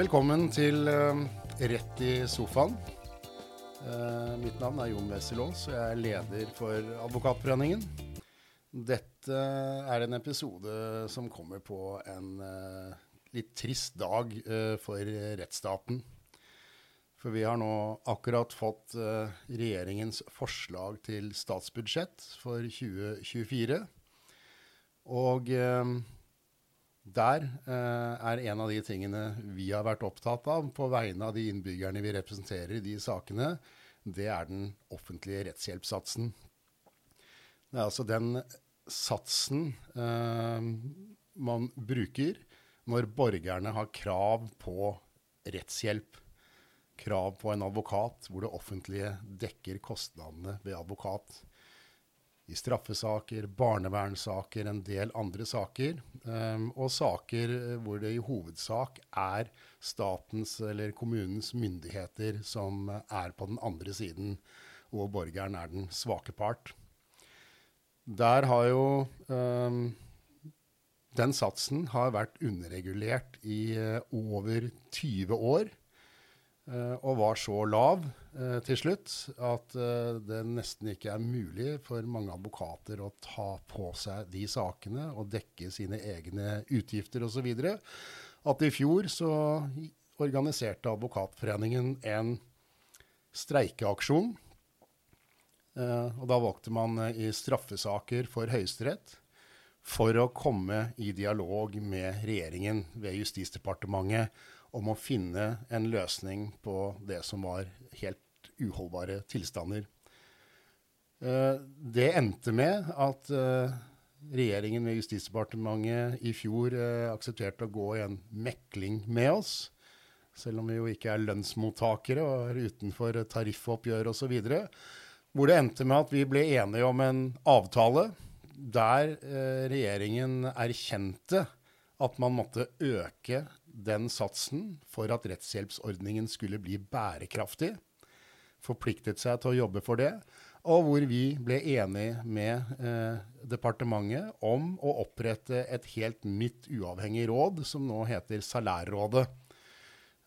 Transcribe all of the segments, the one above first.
Velkommen til uh, Rett i sofaen. Uh, mitt navn er Jon Wesselås, og jeg er leder for Advokatforeningen. Dette er en episode som kommer på en uh, litt trist dag for rettsstaten. For vi har nå akkurat fått regjeringens forslag til statsbudsjett for 2024. Og der eh, er en av de tingene vi har vært opptatt av på vegne av de innbyggerne vi representerer i de sakene, det er den offentlige rettshjelpssatsen. Det er altså den satsen eh, man bruker når borgerne har krav på rettshjelp. Krav på en advokat hvor det offentlige dekker kostnadene ved advokat i straffesaker, barnevernssaker, en del andre saker. Um, og saker hvor det i hovedsak er statens eller kommunens myndigheter som er på den andre siden, og borgeren er den svake part. Der har jo um, Den satsen har vært underregulert i uh, over 20 år. Uh, og var så lav uh, til slutt at uh, det nesten ikke er mulig for mange advokater å ta på seg de sakene og dekke sine egne utgifter osv. At i fjor så organiserte Advokatforeningen en streikeaksjon. og da valgte man i straffesaker for Høyesterett for å komme i dialog med regjeringen ved Justisdepartementet om å finne en løsning på det som var helt uholdbare tilstander. Eh, det endte med at eh, regjeringen ved Justisdepartementet i fjor eh, aksepterte å gå i en mekling med oss, selv om vi jo ikke er lønnsmottakere og er utenfor tariffoppgjør osv. Hvor det endte med at vi ble enige om en avtale der regjeringen erkjente at man måtte øke den satsen for at rettshjelpsordningen skulle bli bærekraftig. Forpliktet seg til å jobbe for det. Og hvor vi ble enige med eh, departementet om å opprette et helt nytt uavhengig råd, som nå heter Salærrådet.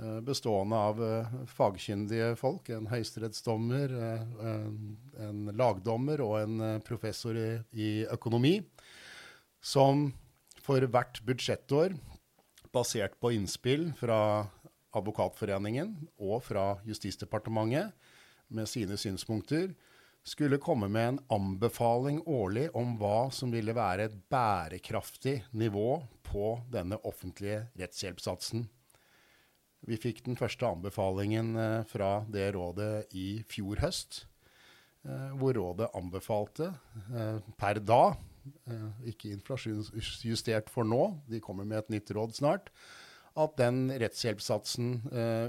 Eh, bestående av eh, fagkyndige folk, en høyesterettsdommer, eh, en lagdommer og en professor i økonomi, som for hvert budsjettår basert på innspill fra Advokatforeningen og fra Justisdepartementet med sine synspunkter, skulle komme med en anbefaling årlig om hva som ville være et bærekraftig nivå på denne offentlige rettshjelpssatsen. Vi fikk den første anbefalingen eh, fra det rådet i fjor høst, eh, hvor rådet anbefalte eh, per da ikke inflasjonsjustert for nå, de kommer med et nytt råd snart, at den rettshjelpssatsen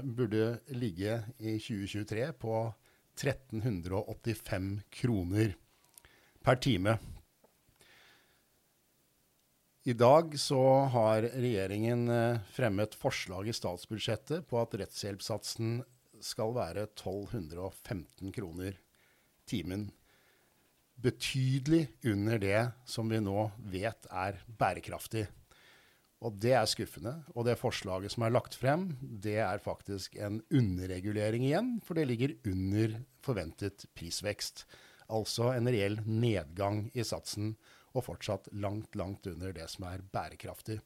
burde ligge i 2023 på 1385 kroner per time. I dag så har regjeringen eh, fremmet forslag i statsbudsjettet på at rettshjelpssatsen skal være 1215 kroner timen betydelig under det som vi nå vet er bærekraftig. Og det er skuffende. Og det forslaget som er lagt frem, det er faktisk en underregulering igjen, for det ligger under forventet prisvekst. Altså en reell nedgang i satsen, og fortsatt langt, langt under det som er bærekraftig.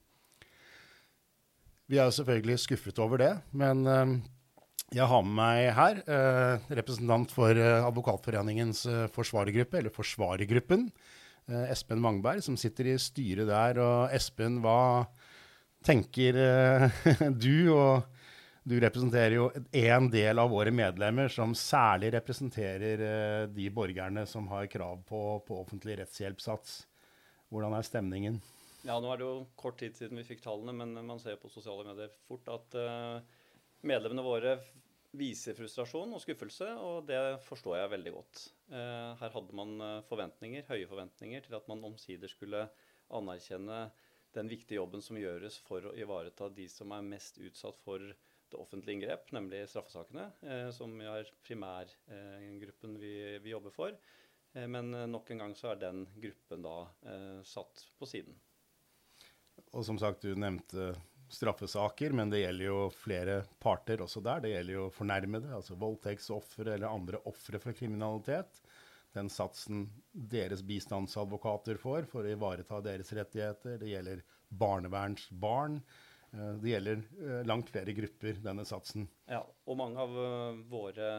Vi er jo selvfølgelig skuffet over det, men uh, jeg har med meg her eh, representant for eh, Advokatforeningens eh, forsvarergruppe, eller Forsvarergruppen. Eh, Espen Mangberg, som sitter i styret der. Og Espen, hva tenker eh, du? Og du representerer jo en del av våre medlemmer som særlig representerer eh, de borgerne som har krav på, på offentlig rettshjelpssats. Hvordan er stemningen? Ja, Nå er det jo kort tid siden vi fikk tallene, men man ser på sosiale medier fort at medlemmene våre viser frustrasjon og skuffelse, og det forstår jeg veldig godt. Eh, her hadde man eh, forventninger, høye forventninger til at man omsider skulle anerkjenne den viktige jobben som gjøres for å ivareta de som er mest utsatt for det offentlige inngrep, nemlig straffesakene, eh, som er primærgruppen vi, vi jobber for. Men nok en gang så er den gruppen da satt på siden. Og som sagt, du nevnte straffesaker, men det gjelder jo flere parter også der. Det gjelder jo fornærmede, altså voldtektsofre eller andre ofre for kriminalitet. Den satsen deres bistandsadvokater får for å ivareta deres rettigheter. Det gjelder barnevernsbarn. Eh, det gjelder eh, langt flere grupper, denne satsen. Ja, og mange av eh, våre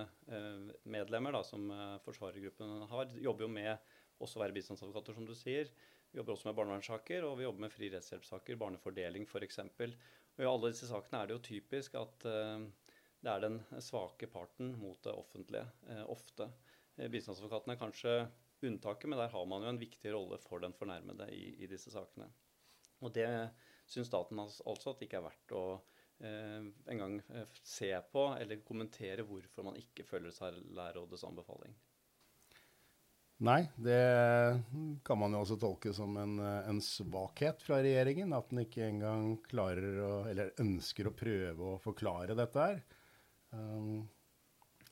medlemmer da, som forsvarergruppen har, jobber jo med også å være bistandsadvokater, som du sier. Vi jobber også med barnevernssaker, og vi jobber med fri rettshjelpssaker, barnefordeling f.eks. Og I alle disse sakene er det jo typisk at det er den svake parten mot det offentlige, ofte. Bistandsadvokatene bistandsadvokaten er kanskje unntaket, men der har man jo en viktig rolle for den fornærmede i, i disse sakene. Og det syns staten altså at det ikke er verdt å engang se på eller kommentere hvorfor man ikke følger særlærrådets anbefaling. Nei, det kan man jo også tolke som en, en svakhet fra regjeringen. At den ikke engang klarer å, eller ønsker å prøve å forklare dette her. Um,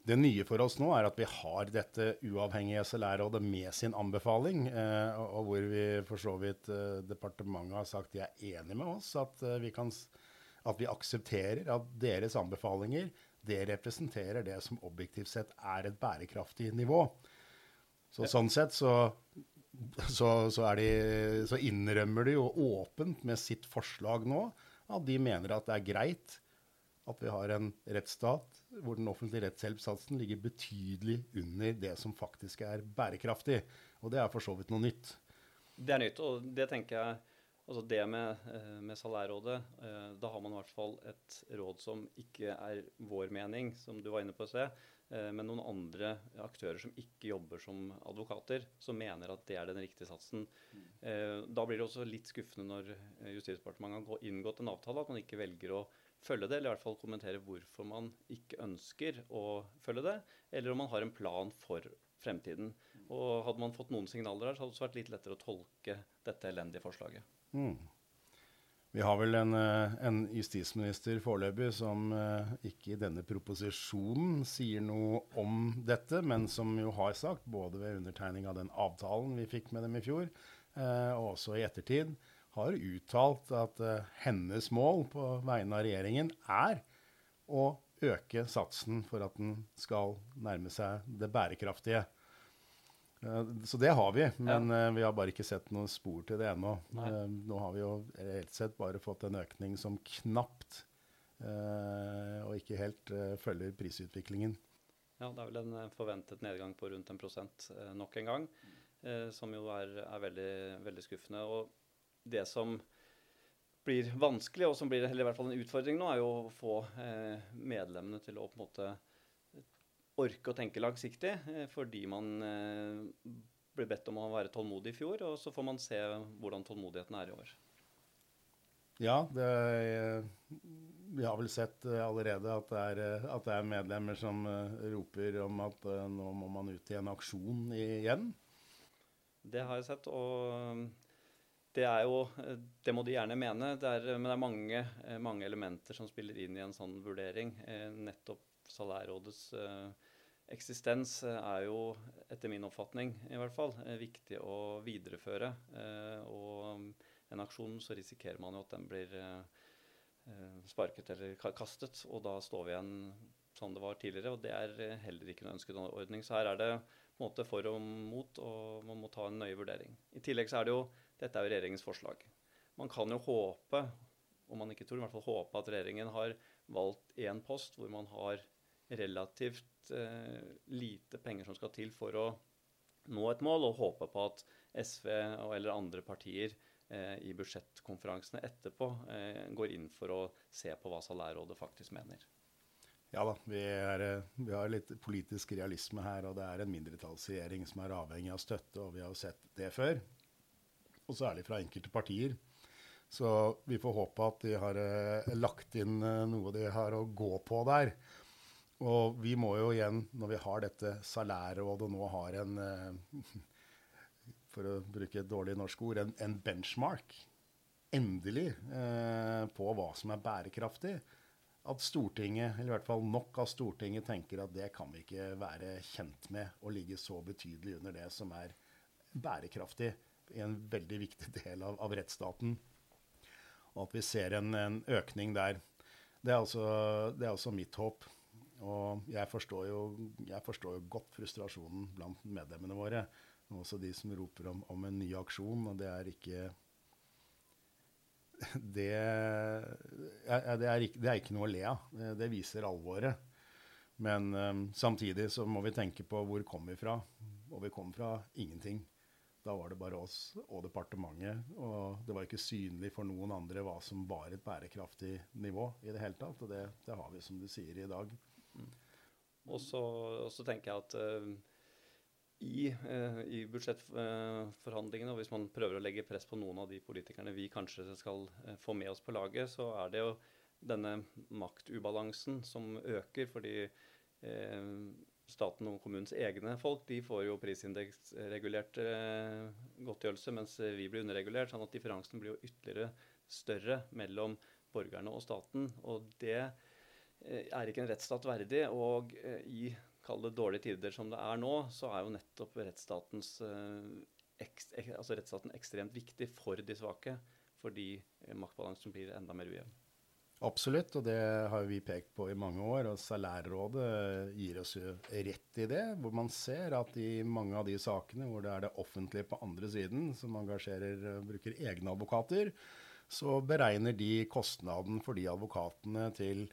det nye for oss nå er at vi har dette uavhengige SLR-rådet med sin anbefaling, eh, og hvor vi for så vidt eh, departementet har sagt de er enig med oss. At, eh, vi kan, at vi aksepterer at deres anbefalinger det representerer det som objektivt sett er et bærekraftig nivå. Så sånn sett så, så, så, de, så, innrømmer de jo åpent med sitt forslag nå at de mener at det er greit at vi har en rettsstat hvor den offentlige rettshjelpssatsen ligger betydelig under det som faktisk er bærekraftig. Og det er for så vidt noe nytt. Det er nytt, og det tenker jeg Altså det med, eh, med salærrådet, eh, da har man i hvert fall et råd som ikke er vår mening, som du var inne på å se, Eh, men noen andre aktører som ikke jobber som advokater, som mener at det er den riktige satsen. Mm. Da blir det også litt skuffende når Justisdepartementet har inngått en avtale, at man ikke velger å følge det, eller i hvert fall kommentere hvorfor man ikke ønsker å følge det, eller om man har en plan for fremtiden. Og Hadde man fått noen signaler der, så hadde det vært litt lettere å tolke dette elendige forslaget. Mm. Vi har vel en, eh, en justisminister foreløpig som uh, ikke i denne proposisjonen sier noe om dette, men som jo har sagt, både ved undertegning av den avtalen vi fikk med dem i fjor, uh, og også i ettertid, har uttalt at uh, hennes mål på vegne av regjeringen er å øke satsen for at den skal nærme seg det bærekraftige. Så det har vi, men ja. vi har bare ikke sett noen spor til det ennå. Nå har vi jo reelt sett bare fått en økning som knapt og ikke helt følger prisutviklingen. Ja, det er vel en forventet nedgang på rundt en prosent nok en gang, som jo er, er veldig, veldig, skuffende. Og det som blir vanskelig, og som blir eller i hvert fall en utfordring nå, er jo å få medlemmene til å på en måte orke å tenke langsiktig, eh, fordi man eh, ble bedt om å være tålmodig i fjor. Og så får man se hvordan tålmodigheten er i år. Ja, det, vi har vel sett eh, allerede at det, er, at det er medlemmer som roper om at nå må man ut i en aksjon igjen. Det har jeg sett. og det er jo Det må de gjerne mene, det er, men det er mange, mange, elementer som spiller inn i en sånn vurdering. Nettopp salærrådets eksistens eh, er jo, etter min oppfatning i hvert fall, eh, viktig å videreføre. Eh, og en aksjon så risikerer man jo at den blir sparket eller kastet, og da står vi igjen sånn det var tidligere. Og det er heller ikke noen ønsket ordning. Så her er det måte for og mot, og man må ta en nøye vurdering. I tillegg så er det jo Dette er jo regjeringens forslag. Man kan jo håpe, om man ikke tror, i hvert fall håpe at regjeringen har valgt én post hvor man har relativt eh, lite penger som skal til for å nå et mål, og håpe på at SV eller andre partier eh, i budsjettkonferansene etterpå eh, går inn for å se på hva salærrådet faktisk mener. Ja da, vi, er, eh, vi, har litt politisk realisme her, og det er en mindretallsregjering som er avhengig av støtte, og vi har jo sett det før. Og særlig fra enkelte partier. Så vi får håpe at de har eh, lagt inn eh, noe de har å gå på der. Og vi må jo igjen, når vi har dette salærrådet nå har en eh, For å bruke et dårlig norsk ord en, en benchmark, endelig, eh, på hva som er bærekraftig. At Stortinget, eller i hvert fall nok av Stortinget, tenker at det kan vi ikke være kjent med å ligge så betydelig under det som er bærekraftig en veldig viktig del av, av rettsstaten. og at vi ser en, en økning der. Det er, altså, det er altså mitt håp. Og jeg forstår, jo, jeg forstår jo godt frustrasjonen blant medlemmene våre. Også de som roper om, om en ny aksjon. Og det er ikke det, ja, det, er ikke, det, er ikke, noe å le av. Det, det viser alvoret. Men um, samtidig så må vi tenke på hvor kom vi fra. Og vi kom fra ingenting. Da var det bare oss og departementet. Og det var ikke synlig for noen andre hva som var et bærekraftig nivå i det hele tatt. Og det, det har vi, som du sier, i dag. Mm. Og så tenker jeg at uh, i, uh, i budsjettforhandlingene, og hvis man prøver å legge press på noen av de politikerne vi kanskje skal uh, få med oss på laget, så er det jo denne maktubalansen som øker. fordi staten og kommunens egne folk de får jo prisindeksregulert eh, godtgjørelse, mens vi blir underregulert. sånn at differansen blir jo ytterligere større mellom borgerne og staten. Og det eh, er ikke en rettsstat verdig. Og eh, i kall dårlige tider som det er nå, så er jo nettopp rettsstatens eh, ek, altså rettsstaten ekstremt viktig for de svake. Fordi eh, maktbalansen blir enda mer ujevn. Absolutt, og det har vi pekt på i mange år. og Salærrådet gir oss jo rett i det. Hvor man ser at i mange av de sakene hvor det er det offentlige på andre siden som engasjerer, bruker egne advokater, så beregner de kostnaden for de advokatene til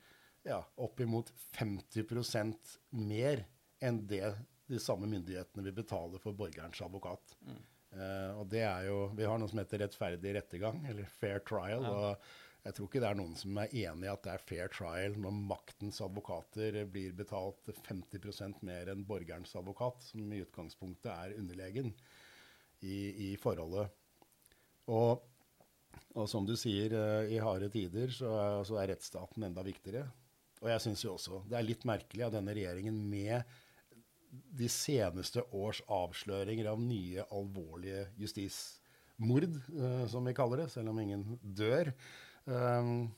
ja, oppimot 50% mer enn det de samme myndighetene vil betale for borgerens advokat. Mm. Uh, og det er jo, Vi har noe som heter rettferdig rettergang, eller fair trial. Ja. og jeg tror ikke det er noen som er enig i at det er fair trial når maktens advokater blir betalt 50% mer enn borgerens advokat, som i utgangspunktet er underlegen i, i forholdet. Og, og, som du sier, eh, i harde tider så så er rettsstaten enda viktigere. Og jeg syns jo også det er litt merkelig av denne regjeringen med de seneste års avsløringer av nye alvorlige justismord, uh, som vi kaller det, selv om ingen dør. Um,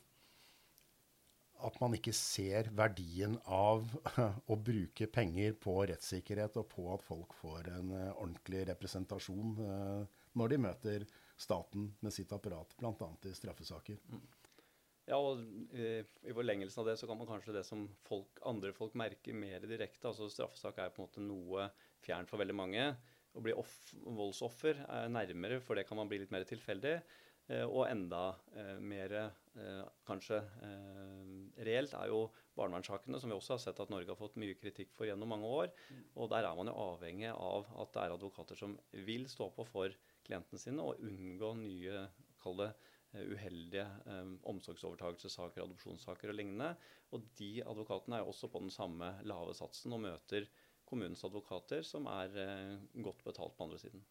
at man ikke ser verdien av å bruke penger på rettssikkerhet og på at folk får en uh, ordentlig representasjon uh, når de møter staten med sitt apparat, bl.a. i straffesaker. Mm. Ja, og i, i forlengelsen av det så kan man kanskje det som folk, andre folk merker mer direkte. altså Straffesak er på en måte noe fjernt for veldig mange. Å bli off, voldsoffer er nærmere, for det kan man bli litt mer tilfeldig. Eh, og enda eh, mer eh, kanskje reelt er jo barnevernssakene, som vi også har sett at Norge har fått mye kritikk for gjennom mange år. Mm. Og der er man jo avhengig av at det er advokater som vil stå på for klientene sine og unngå nye, kall det, uheldige eh, omsorgsovertakelsessaker, adopsjonssaker og lignende. Og de advokatene er jo også på den samme lave satsen og møter kommunens advokater, som er eh, godt betalt på andre siden.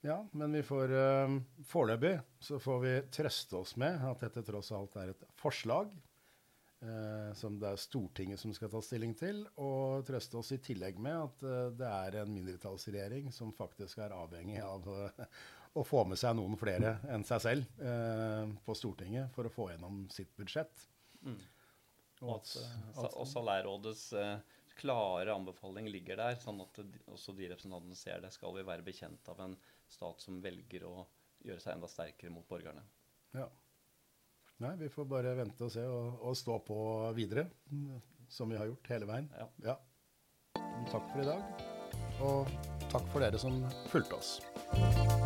Ja, men vi får uh, foreløpig så får vi trøste oss med at dette tross alt er et forslag uh, som det er Stortinget som skal ta stilling til, og trøste oss i tillegg med at uh, det er en mindretallsregjering som faktisk er avhengig av å få med seg noen flere enn seg selv på Stortinget for å få gjennom sitt budsjett. Mm. Og, at, at, og Salærrådets klare anbefaling ligger der, sånn at også de representantene ser det. Skal vi være bekjent av en stat som velger å gjøre seg enda sterkere mot borgerne. Ja. Nei, vi får bare vente og se og, og stå på videre, som vi har gjort hele veien. Ja. ja. Takk for i dag, og takk for dere som fulgte oss.